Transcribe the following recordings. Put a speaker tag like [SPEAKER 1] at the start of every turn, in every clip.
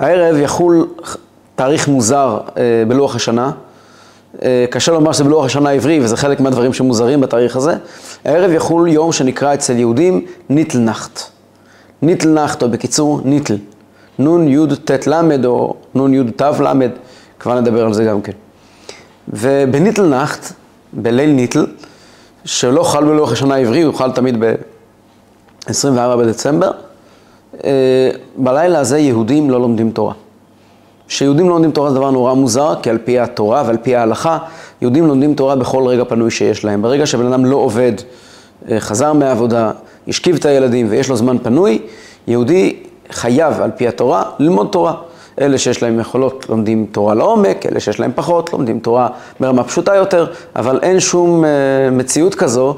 [SPEAKER 1] הערב יחול תאריך מוזר אה, בלוח השנה. אה, קשה לומר שזה בלוח השנה העברי, וזה חלק מהדברים שמוזרים בתאריך הזה. הערב יחול יום שנקרא אצל יהודים ניטלנחט. ניטלנחט, או בקיצור ניטל. נון יוד ט' ל' או נון יוד ת' ל', כבר נדבר על זה גם כן. ובניטלנחט, בליל ניטל, שלא חל בלוח השנה העברי, הוא חל תמיד ב-24 בדצמבר, בלילה הזה יהודים לא לומדים תורה. שיהודים לא לומדים תורה זה דבר נורא מוזר, כי על פי התורה ועל פי ההלכה, יהודים לומדים תורה בכל רגע פנוי שיש להם. ברגע שבן אדם לא עובד, אה, חזר מהעבודה, השכיב את הילדים ויש לו זמן פנוי, יהודי חייב על פי התורה ללמוד תורה. אלה שיש להם יכולות לומדים תורה לעומק, אלה שיש להם פחות לומדים תורה ברמה פשוטה יותר, אבל אין שום uh, מציאות כזו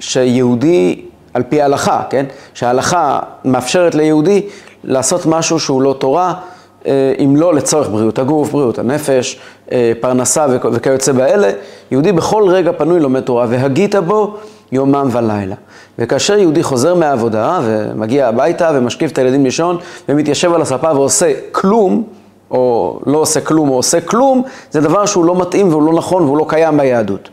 [SPEAKER 1] שיהודי, על פי ההלכה, כן? שההלכה מאפשרת ליהודי לעשות משהו שהוא לא תורה, uh, אם לא לצורך בריאות הגוף, בריאות הנפש, uh, פרנסה וכיוצא באלה, יהודי בכל רגע פנוי לומד תורה, והגית בו יומם ולילה. וכאשר יהודי חוזר מהעבודה ומגיע הביתה ומשקיף את הילדים לישון ומתיישב על הספה ועושה כלום, או לא עושה כלום או עושה כלום, זה דבר שהוא לא מתאים והוא לא נכון והוא לא קיים ביהדות.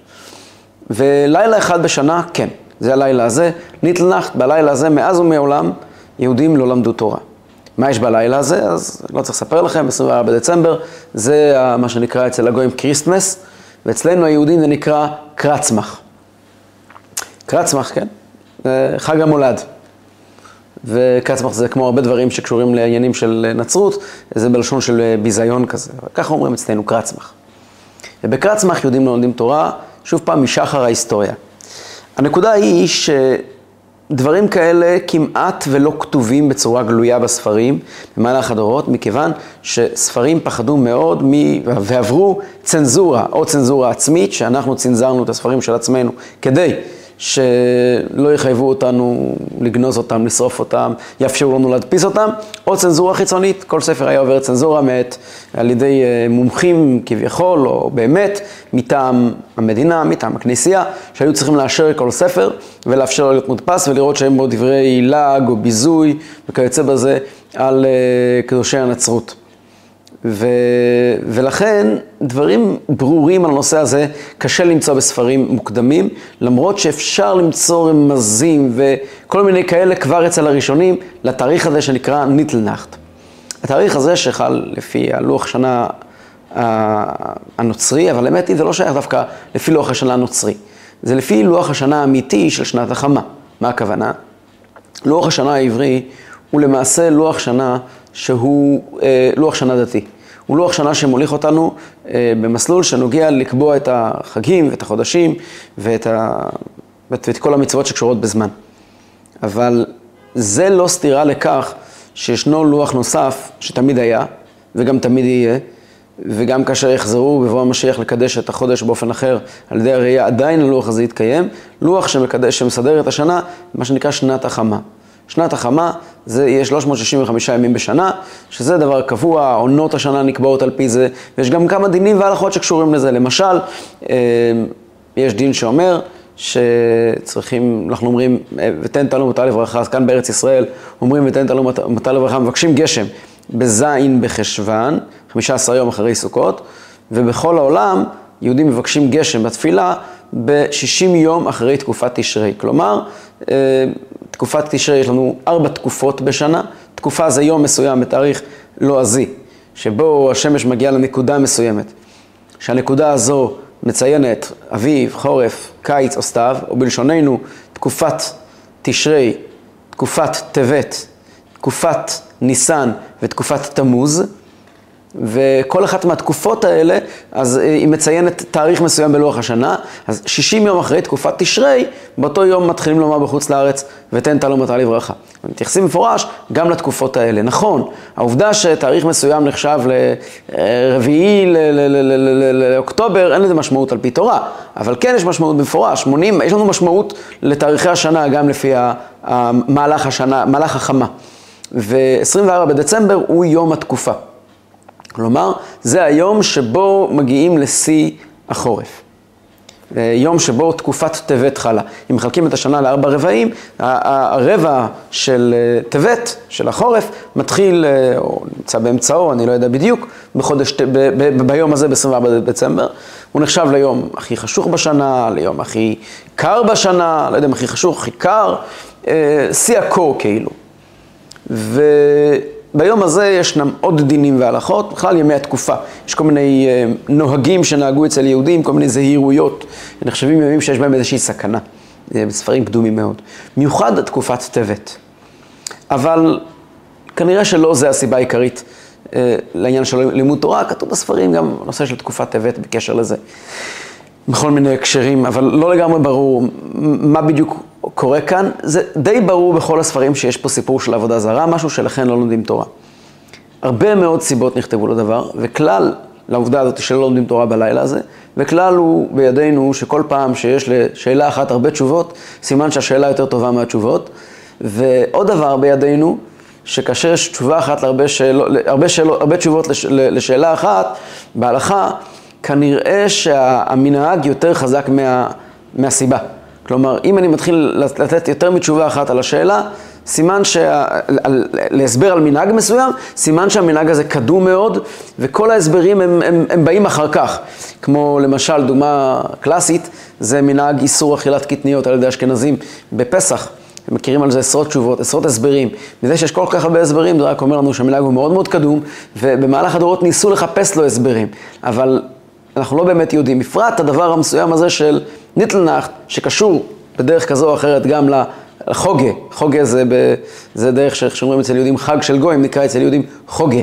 [SPEAKER 1] ולילה אחד בשנה, כן, זה הלילה הזה. ניטלנחט, בלילה הזה, מאז ומעולם, יהודים לא למדו תורה. מה יש בלילה הזה? אז לא צריך לספר לכם, 24 בדצמבר, זה מה שנקרא אצל הגויים קריסטמס, ואצלנו היהודים זה נקרא קרצמח. קרצמח, כן? חג המולד. וקצמח זה כמו הרבה דברים שקשורים לעניינים של נצרות, זה בלשון של ביזיון כזה. ככה אומרים אצלנו קרצמח. ובקרצמח יהודים לא לומדים תורה, שוב פעם, משחר ההיסטוריה. הנקודה היא שדברים כאלה כמעט ולא כתובים בצורה גלויה בספרים במהלך הדורות, מכיוון שספרים פחדו מאוד מ... ועברו צנזורה, או צנזורה עצמית, שאנחנו צנזרנו את הספרים של עצמנו כדי שלא יחייבו אותנו לגנוז אותם, לשרוף אותם, יאפשרו לנו להדפיס אותם, או צנזורה חיצונית, כל ספר היה עובר צנזורה מאת על ידי אה, מומחים כביכול, או באמת, מטעם המדינה, מטעם הכנסייה, שהיו צריכים לאשר כל ספר ולאפשר לו להיות מודפס ולראות שהם בו דברי לעג או ביזוי וכיוצא בזה על אה, קדושי הנצרות. ו... ולכן דברים ברורים על הנושא הזה קשה למצוא בספרים מוקדמים, למרות שאפשר למצוא רמזים וכל מיני כאלה כבר אצל הראשונים לתאריך הזה שנקרא ניטלנחט. התאריך הזה שחל לפי הלוח שנה הנוצרי, אבל האמת היא זה לא שייך דווקא לפי לוח השנה הנוצרי, זה לפי לוח השנה האמיתי של שנת החמה. מה הכוונה? לוח השנה העברי הוא למעשה לוח שנה שהוא אה, לוח שנה דתי. הוא לוח שנה שמוליך אותנו אה, במסלול שנוגע לקבוע את החגים ואת החודשים ואת, ה... ואת כל המצוות שקשורות בזמן. אבל זה לא סתירה לכך שישנו לוח נוסף שתמיד היה וגם תמיד יהיה, וגם כאשר יחזרו בבוא המשיח לקדש את החודש באופן אחר על ידי הראייה, עדיין הלוח הזה יתקיים, לוח שמקדש, שמסדר את השנה, מה שנקרא שנת החמה. שנת החמה זה יהיה 365 ימים בשנה, שזה דבר קבוע, עונות השנה נקבעות על פי זה, ויש גם כמה דינים והלכות שקשורים לזה. למשל, אה, יש דין שאומר שצריכים, אנחנו אומרים, ותן תלו מטה לברכה, אז כאן בארץ ישראל אומרים ותן תלו מטה לברכה, מבקשים גשם בזין בחשוון, 15 יום אחרי סוכות, ובכל העולם יהודים מבקשים גשם בתפילה ב-60 יום אחרי תקופת תשרי. כלומר, אה, תקופת תשרי יש לנו ארבע תקופות בשנה, תקופה זה יום מסוים בתאריך לועזי, שבו השמש מגיעה לנקודה מסוימת, שהנקודה הזו מציינת אביב, חורף, קיץ או סתיו, או בלשוננו תקופת תשרי, תקופת טבת, תקופת ניסן ותקופת תמוז, וכל אחת מהתקופות האלה, אז אה, היא מציינת תאריך מסוים בלוח השנה, אז 60 יום אחרי תקופת תשרי, באותו יום מתחילים לומר בחוץ לארץ, ותן תלו מטה לברכה. מתייחסים מפורש גם לתקופות האלה. נכון, העובדה שתאריך מסוים נחשב לרביעי לאוקטובר, אין לזה משמעות על פי תורה, אבל כן יש משמעות במפורש, 80, יש לנו משמעות לתאריכי השנה גם לפי המהלך השנה, מהלך החמה. ו-24 בדצמבר הוא יום התקופה. כלומר, זה היום שבו מגיעים לשיא החורף. אה, יום שבו תקופת טבת חלה. אם מחלקים את השנה לארבע רבעים, הרבע של אה, טבת, של החורף, מתחיל, אה, או נמצא באמצעו, אני לא יודע בדיוק, בחודש, ב, ב, ביום הזה, ב-24 בדצמבר. הוא נחשב ליום הכי חשוך בשנה, ליום הכי קר בשנה, לא יודע אם הכי חשוך, הכי קר, שיא הקור כאילו. ו... ביום הזה ישנם עוד דינים והלכות, בכלל ימי התקופה. יש כל מיני אה, נוהגים שנהגו אצל יהודים, כל מיני זהירויות, נחשבים ימים שיש בהם איזושהי סכנה, אה, בספרים קדומים מאוד. מיוחד תקופת טבת. אבל כנראה שלא זו הסיבה העיקרית אה, לעניין של לימוד תורה, כתוב בספרים גם נושא של תקופת טבת בקשר לזה. בכל מיני הקשרים, אבל לא לגמרי ברור מה בדיוק קורה כאן. זה די ברור בכל הספרים שיש פה סיפור של עבודה זרה, משהו שלכן לא לומדים תורה. הרבה מאוד סיבות נכתבו לדבר, וכלל לעובדה הזאת שלא לומדים תורה בלילה הזה, וכלל הוא בידינו שכל פעם שיש לשאלה אחת הרבה תשובות, סימן שהשאלה יותר טובה מהתשובות. ועוד דבר בידינו, שכאשר יש תשובה אחת להרבה שאלות, הרבה, שאלות, הרבה תשובות לש, לשאלה אחת, בהלכה, כנראה שהמנהג יותר חזק מה, מהסיבה. כלומר, אם אני מתחיל לתת יותר מתשובה אחת על השאלה, סימן שה... להסבר על מנהג מסוים, סימן שהמנהג הזה קדום מאוד, וכל ההסברים הם, הם, הם באים אחר כך. כמו למשל, דוגמה קלאסית, זה מנהג איסור אכילת קטניות על ידי אשכנזים בפסח. הם מכירים על זה עשרות תשובות, עשרות הסברים. מזה שיש כל כך הרבה הסברים, זה רק אומר לנו שהמנהג הוא מאוד מאוד קדום, ובמהלך הדורות ניסו לחפש לו הסברים. אבל אנחנו לא באמת יודעים. בפרט הדבר המסוים הזה של ניטלנחט, שקשור בדרך כזו או אחרת גם לחוגה. חוגה זה, ב, זה דרך שאומרים אצל יהודים חג של גויים, נקרא אצל יהודים חוגה.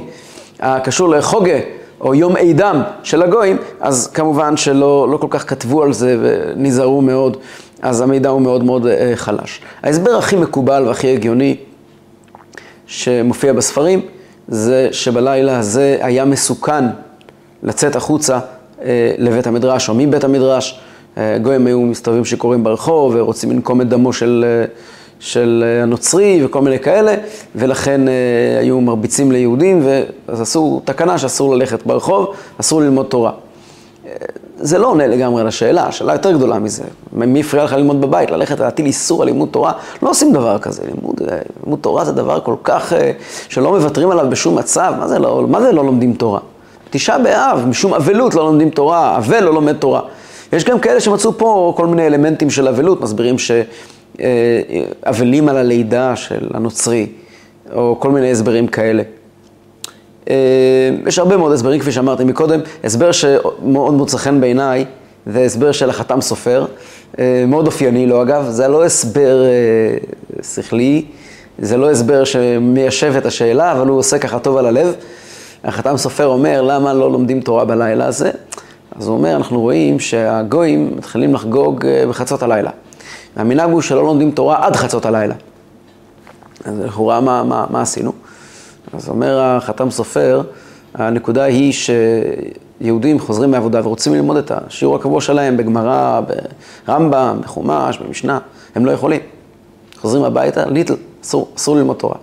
[SPEAKER 1] הקשור לחוגה, או יום עידם של הגויים, אז כמובן שלא לא כל כך כתבו על זה ונזהרו מאוד, אז המידע הוא מאוד מאוד אה, חלש. ההסבר הכי מקובל והכי הגיוני שמופיע בספרים, זה שבלילה הזה היה מסוכן לצאת החוצה אה, לבית המדרש או מבית המדרש. אה, גויים היו מסתובבים שיכורים ברחוב ורוצים לנקום את דמו של, אה, של הנוצרי וכל מיני כאלה, ולכן היו מרביצים ליהודים, ואז עשו תקנה שאסור ללכת ברחוב, אסור ללמוד תורה. זה לא עונה לגמרי על השאלה, השאלה יותר גדולה מזה. מי הפריע לך ללמוד בבית? ללכת להטיל איסור על לימוד תורה? לא עושים דבר כזה. לימוד, לימוד תורה זה דבר כל כך, שלא מוותרים עליו בשום מצב. מה זה לא, מה זה לא לומדים תורה? תשעה באב, משום אבלות לא לומדים תורה, אבל לא לומד תורה. יש גם כאלה שמצאו פה כל מיני אלמנטים של אבלות, מסבירים שאבלים על הלידה של הנוצרי, או כל מיני הסברים כאלה. אה, יש הרבה מאוד הסברים, כפי שאמרתי מקודם. הסבר שמאוד מוצא חן בעיניי, זה הסבר של החתם סופר, אה, מאוד אופייני לו אגב, זה לא הסבר אה, שכלי, זה לא הסבר שמיישב את השאלה, אבל הוא עושה ככה טוב על הלב. החתם סופר אומר, למה לא לומדים תורה בלילה הזה? אז הוא אומר, אנחנו רואים שהגויים מתחילים לחגוג אה, בחצות הלילה. והמנהג הוא שלא לומדים תורה עד חצות הלילה. אז לכאורה, מה, מה, מה עשינו? אז אומר החתם סופר, הנקודה היא שיהודים חוזרים מעבודה ורוצים ללמוד את השיעור הקבוע שלהם בגמרא, ברמב"ם, בחומש, במשנה, הם לא יכולים. חוזרים הביתה, ליטל, אסור ללמוד תורה.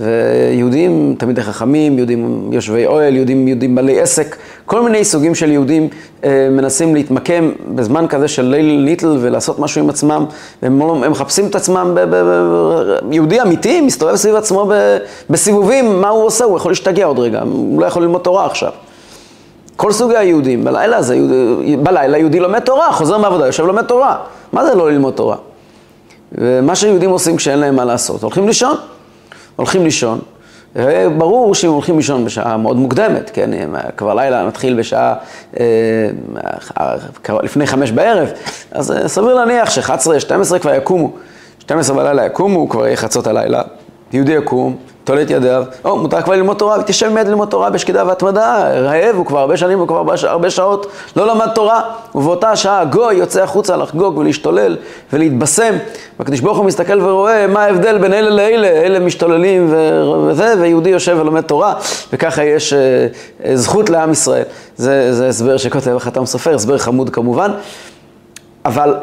[SPEAKER 1] ויהודים תמידי חכמים, יהודים יושבי אוהל, יהודים, יהודים בעלי עסק, כל מיני סוגים של יהודים אה, מנסים להתמקם בזמן כזה של ליל ניטל ולעשות משהו עם עצמם, והם לא, הם מחפשים את עצמם, ב, ב, ב, יהודי אמיתי מסתובב סביב עצמו ב, בסיבובים, מה הוא עושה? הוא יכול להשתגע עוד רגע, הוא לא יכול ללמוד תורה עכשיו. כל סוגי היהודים, בלילה הזה, בלילה יהודי לומד תורה, חוזר מעבודה, יושב לומד תורה. מה זה לא ללמוד תורה? ומה שיהודים עושים כשאין להם מה לעשות, הולכים לישון. הולכים לישון, ברור שהם הולכים לישון בשעה מאוד מוקדמת, כן, כבר לילה מתחיל בשעה אה, לפני חמש בערב, אז אה, סביר להניח ש-11, 12 כבר יקומו, 12 בלילה יקומו, כבר יהיה חצות הלילה, יהודי יקום, טול את ידיו, או, מותר כבר ללמוד תורה, ותשב מיד ללמוד תורה בשקידה והתמדה, רעב, הוא כבר הרבה שנים, הוא כבר הרבה שעות לא למד תורה, ובאותה שעה גוי יוצא החוצה לחגוג ולהשתולל ולהתבשם, והקדוש ברוך הוא מסתכל ורואה מה ההבדל בין אלה לאלה, אלה משתוללים וזה, ויהודי יושב ולומד תורה, וככה יש אה, אה, זכות לעם ישראל. זה, זה הסבר שכותב החתם סופר, הסבר חמוד כמובן. אבל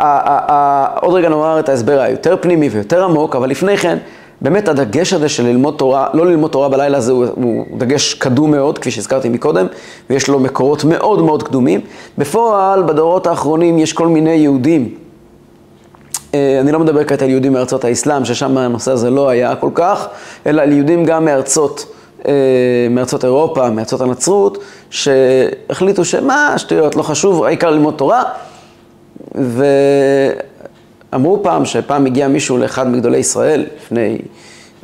[SPEAKER 1] עוד רגע נאמר את ההסבר היותר פנימי ויותר עמוק, אבל לפני כן, באמת הדגש הזה של ללמוד תורה, לא ללמוד תורה בלילה הזה הוא, הוא דגש קדום מאוד, כפי שהזכרתי מקודם, ויש לו מקורות מאוד מאוד קדומים. בפועל, בדורות האחרונים יש כל מיני יהודים, אה, אני לא מדבר כעת על יהודים מארצות האסלאם, ששם הנושא הזה לא היה כל כך, אלא על יהודים גם מארצות, אה, מארצות אירופה, מארצות הנצרות, שהחליטו שמה, שטויות, לא חשוב, העיקר ללמוד תורה. ואמרו פעם, שפעם הגיע מישהו לאחד מגדולי ישראל, לפני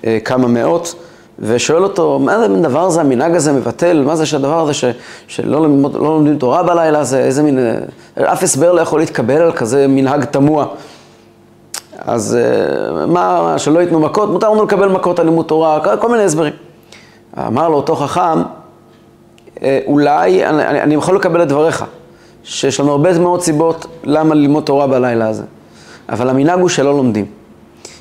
[SPEAKER 1] אה, כמה מאות, ושואל אותו, מה זה מין דבר הזה, המנהג הזה מבטל, מה זה שהדבר הזה ש, שלא ללמוד, לא לומדים תורה בלילה הזה, איזה מין, אף הסבר לא יכול להתקבל על כזה מנהג תמוה. אז אה, מה, שלא ייתנו מכות, מותר לנו לקבל מכות על לימוד תורה, כל מיני הסברים. אמר לו אותו חכם, אה, אולי, אני, אני יכול לקבל את דבריך, שיש לנו הרבה מאוד סיבות למה ללמוד תורה בלילה הזה, אבל המנהג הוא שלא לומדים.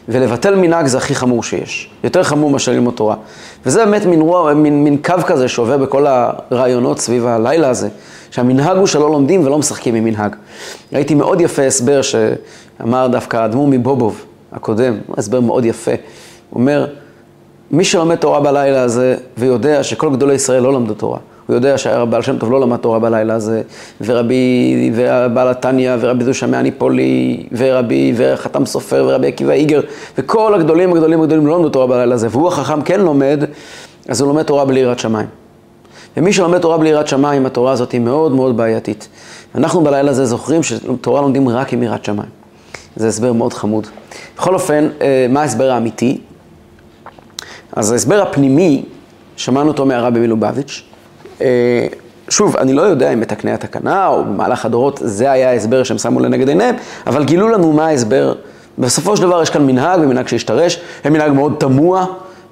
[SPEAKER 1] ולבטל מנהג זה הכי חמור שיש, יותר חמור מאשר ללמוד תורה. וזה באמת מין, מין, מין קו כזה שעובר בכל הרעיונות סביב הלילה הזה, שהמנהג הוא שלא לומדים ולא משחקים עם מנהג. ראיתי מאוד יפה הסבר שאמר דווקא האדמו"ר מבובוב הקודם, הסבר מאוד יפה. הוא אומר, מי שלומד תורה בלילה הזה ויודע שכל גדולי ישראל לא למדו תורה, הוא יודע שהבעל שם טוב לא למד תורה בלילה הזה, ורבי, ובעל התניא, ורבי זושה מהניפולי, ורבי, וחתם סופר, ורבי עקיבא איגר, וכל הגדולים הגדולים הגדולים לא למדו תורה בלילה הזה, והוא החכם כן לומד, אז הוא לומד תורה בלי יראת שמיים. ומי שלומד תורה בלי יראת שמיים, התורה הזאת היא מאוד מאוד בעייתית. אנחנו בלילה הזה זוכרים שתורה לומדים רק עם יראת שמיים. זה הסבר מאוד חמוד. בכל אופן, אה, מה ההסבר האמיתי? אז ההסבר הפנימי, שמענו אותו מהרבי מלובביץ', שוב, אני לא יודע אם בתקני התקנה או במהלך הדורות זה היה ההסבר שהם שמו לנגד עיניהם, אבל גילו לנו מה ההסבר. בסופו של דבר יש כאן מנהג, ומנהג שהשתרש, הם מנהג מאוד תמוה,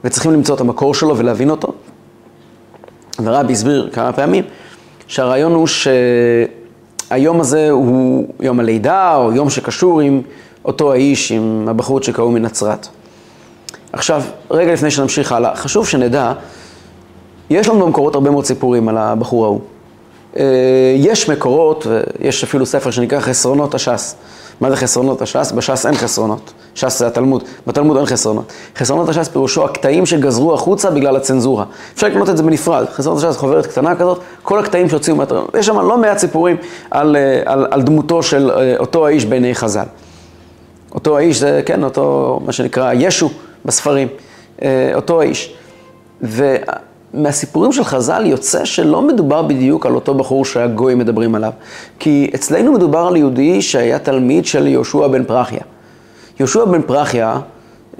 [SPEAKER 1] וצריכים למצוא את המקור שלו ולהבין אותו. ורבי הסביר כמה פעמים שהרעיון הוא שהיום הזה הוא יום הלידה, או יום שקשור עם אותו האיש, עם הבחורות שקראו מנצרת. עכשיו, רגע לפני שנמשיך הלאה, חשוב שנדע יש לנו במקורות הרבה מאוד סיפורים על הבחור ההוא. אה, יש מקורות, ויש אפילו ספר שנקרא חסרונות הש"ס. מה זה חסרונות הש"ס? בש"ס אין חסרונות. ש"ס זה התלמוד, בתלמוד אין חסרונות. חסרונות הש"ס פירושו הקטעים שגזרו החוצה בגלל הצנזורה. אפשר לקנות את זה בנפרד. חסרונות הש"ס חוברת קטנה כזאת, כל הקטעים שהוציאו מהתלמוד. יש שם לא מעט סיפורים על, אה, על, על דמותו של אה, אותו האיש בעיני חז"ל. אותו האיש זה, כן, אותו, מה שנקרא, ישו בספרים. אותו האיש. מהסיפורים של חז"ל יוצא שלא מדובר בדיוק על אותו בחור שהגויים מדברים עליו. כי אצלנו מדובר על יהודי שהיה תלמיד של יהושע בן פרחיה. יהושע בן פרחיה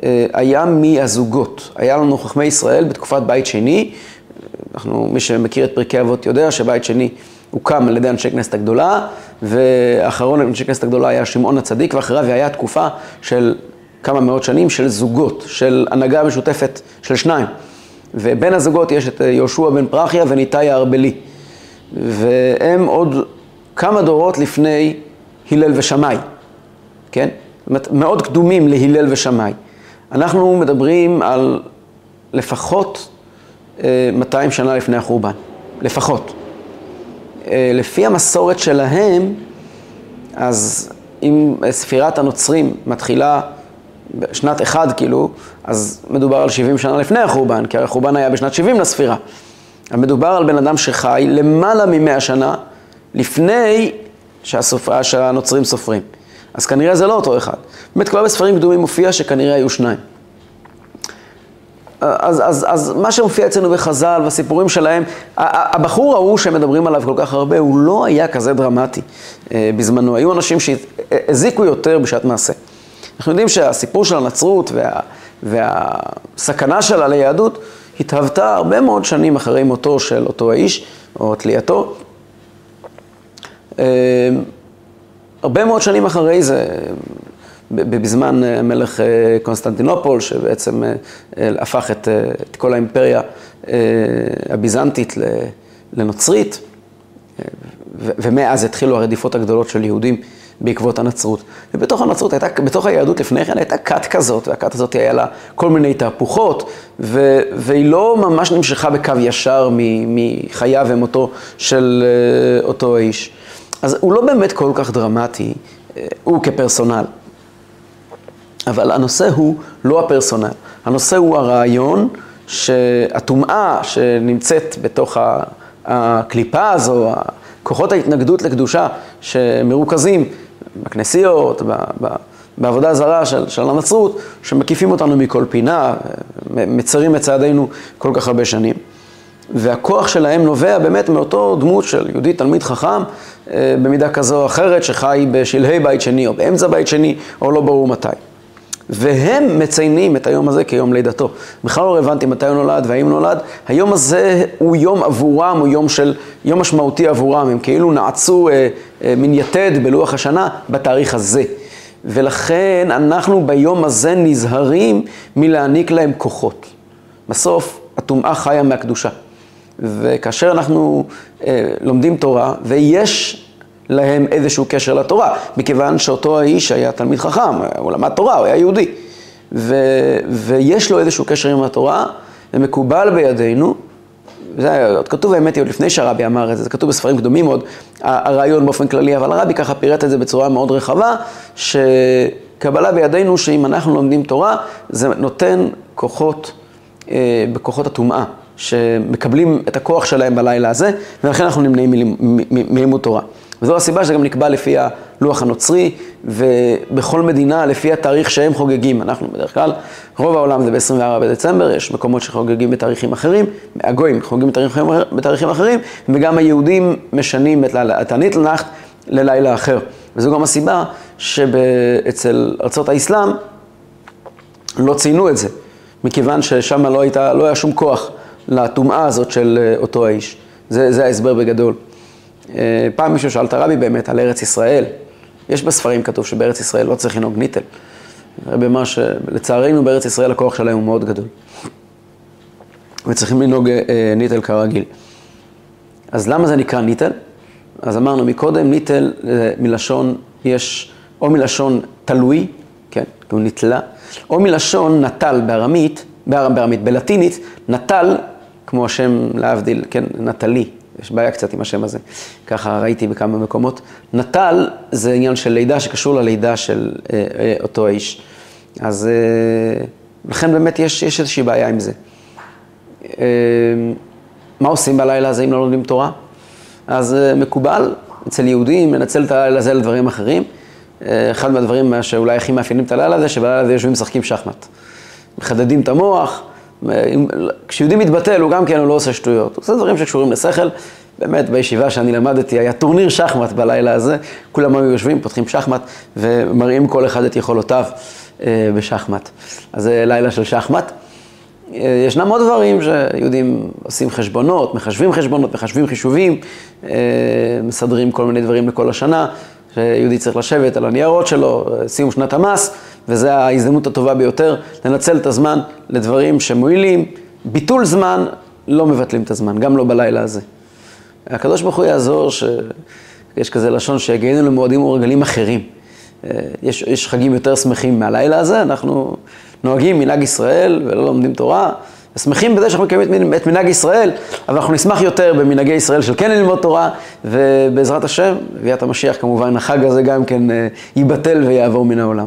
[SPEAKER 1] אה, היה מהזוגות. היה לנו חכמי ישראל בתקופת בית שני. אנחנו, מי שמכיר את פרקי אבות יודע שבית שני הוקם על ידי אנשי כנסת הגדולה, ואחרון אנשי כנסת הגדולה היה שמעון הצדיק, ואחריו היה תקופה של כמה מאות שנים של זוגות, של הנהגה משותפת של שניים. ובין הזוגות יש את יהושע בן פרחיה וניתאי הארבלי. והם עוד כמה דורות לפני הלל ושמאי, כן? מאוד קדומים להלל ושמאי. אנחנו מדברים על לפחות 200 אה, שנה לפני החורבן, לפחות. אה, לפי המסורת שלהם, אז אם ספירת הנוצרים מתחילה בשנת אחד כאילו, אז מדובר על 70 שנה לפני החורבן, כי החורבן היה בשנת 70 לספירה. אבל מדובר על בן אדם שחי למעלה מ-100 שנה לפני שהסופר, שהנוצרים סופרים. אז כנראה זה לא אותו אחד. באמת כבר בספרים קדומים מופיע שכנראה היו שניים. אז, אז, אז מה שמופיע אצלנו בחז"ל, והסיפורים שלהם, הבחור ההוא שהם מדברים עליו כל כך הרבה, הוא לא היה כזה דרמטי אה, בזמנו. היו אנשים שהזיקו יותר בשעת מעשה. אנחנו יודעים שהסיפור של הנצרות וה, והסכנה שלה ליהדות התהוותה הרבה מאוד שנים אחרי מותו של אותו האיש, או תלייתו. אה, הרבה מאוד שנים אחרי זה, בזמן אה, מלך אה, קונסטנטינופול, שבעצם הפך את, את כל האימפריה הביזנטית לנוצרית, ומאז התחילו הרדיפות הגדולות של יהודים בעקבות הנצרות. ובתוך הנצרות הייתה, בתוך היהדות לפני כן הייתה כת כזאת, והכת הזאת היה לה כל מיני תהפוכות, ו, והיא לא ממש נמשכה בקו ישר מחייו ומותו של uh, אותו האיש. אז הוא לא באמת כל כך דרמטי, uh, הוא כפרסונל. אבל הנושא הוא לא הפרסונל, הנושא הוא הרעיון שהטומאה שנמצאת בתוך הקליפה הזו, כוחות ההתנגדות לקדושה שמרוכזים בכנסיות, בעבודה זרה של, של הנצרות, שמקיפים אותנו מכל פינה, מצרים את צעדינו כל כך הרבה שנים. והכוח שלהם נובע באמת מאותו דמות של יהודי תלמיד חכם, אה, במידה כזו או אחרת, שחי בשלהי בית שני או באמצע בית שני, או לא ברור מתי. והם מציינים את היום הזה כיום לידתו. בכלל לא רלוונטי מתי הוא נולד והאם נולד. היום הזה הוא יום עבורם, הוא יום של, יום משמעותי עבורם. הם כאילו נעצו אה, אה, מין יתד בלוח השנה בתאריך הזה. ולכן אנחנו ביום הזה נזהרים מלהעניק להם כוחות. בסוף, הטומאה חיה מהקדושה. וכאשר אנחנו אה, לומדים תורה, ויש להם איזשהו קשר לתורה, מכיוון שאותו האיש היה תלמיד חכם, הוא למד תורה, הוא היה יהודי, ו, ויש לו איזשהו קשר עם התורה, ומקובל בידינו, זה עוד כתוב האמת היא עוד לפני שהרבי אמר את זה, זה כתוב בספרים קדומים מאוד, הרעיון באופן כללי, אבל הרבי ככה פירט את זה בצורה מאוד רחבה, שקבלה בידינו שאם אנחנו לומדים תורה, זה נותן כוחות, אה, בכוחות הטומאה. שמקבלים את הכוח שלהם בלילה הזה, ולכן אנחנו נמנעים מלימוד תורה. וזו הסיבה שזה גם נקבע לפי הלוח הנוצרי, ובכל מדינה לפי התאריך שהם חוגגים. אנחנו בדרך כלל, רוב העולם זה ב-24 בדצמבר, יש מקומות שחוגגים בתאריכים אחרים, הגויים חוגגים בתאריכים, בתאריכים אחרים, וגם היהודים משנים את הניטלנחט ללילה אחר. וזו גם הסיבה שאצל ארצות האסלאם לא ציינו את זה, מכיוון ששם לא, לא היה שום כוח לטומאה הזאת של אה, אותו האיש. זה, זה ההסבר בגדול. אה, פעם מישהו שאל את הרבי באמת על ארץ ישראל. יש בספרים כתוב שבארץ ישראל לא צריך לנהוג ניטל. הרבי אמר שלצערנו בארץ ישראל הכוח שלהם הוא מאוד גדול. וצריכים לנהוג אה, ניטל כרגיל. אז למה זה נקרא ניטל? אז אמרנו מקודם, ניטל מלשון, יש או מלשון תלוי, כן, הוא נתלה, או מלשון נטל בארמית, בארמית, בלטינית, נטל כמו השם להבדיל, כן, נטלי, יש בעיה קצת עם השם הזה, ככה ראיתי בכמה מקומות. נטל זה עניין של לידה שקשור ללידה של אה, אה, אותו האיש. אז אה, לכן באמת יש, יש איזושהי בעיה עם זה. אה, מה עושים בלילה הזה אם לא לומדים תורה? אז אה, מקובל אצל יהודים לנצל את הלילה הזה לדברים אחרים. אה, אחד מהדברים שאולי הכי מאפיינים את הלילה הזה, שבלילה הזה יושבים ומשחקים שחמט. מחדדים את המוח. כשיהודי מתבטל, הוא גם כן, הוא לא עושה שטויות. הוא עושה דברים שקשורים לשכל. באמת, בישיבה שאני למדתי, היה טורניר שחמט בלילה הזה. כולם היו יושבים, פותחים שחמט, ומראים כל אחד את יכולותיו אה, בשחמט. אז זה לילה של שחמט. אה, ישנם עוד דברים שיהודים עושים חשבונות, מחשבים חשבונות, מחשבים חישובים, אה, מסדרים כל מיני דברים לכל השנה, שיהודי צריך לשבת על הניירות שלו, סיום שנת המס, וזו ההזדמנות הטובה ביותר, לנצל את הזמן לדברים שמועילים. ביטול זמן, לא מבטלים את הזמן, גם לא בלילה הזה. הקדוש ברוך הוא יעזור שיש כזה לשון שיגיענו למועדים ורגלים אחרים. אה, יש, יש חגים יותר שמחים מהלילה הזה, אנחנו נוהגים מנהג ישראל ולא לומדים תורה. שמחים בזה שאנחנו מקיימים את מנהג ישראל, אבל אנחנו נשמח יותר במנהגי ישראל של כן ללמוד תורה, ובעזרת השם, ביאת המשיח כמובן, החג הזה גם כן אה, ייבטל ויעבור מן העולם.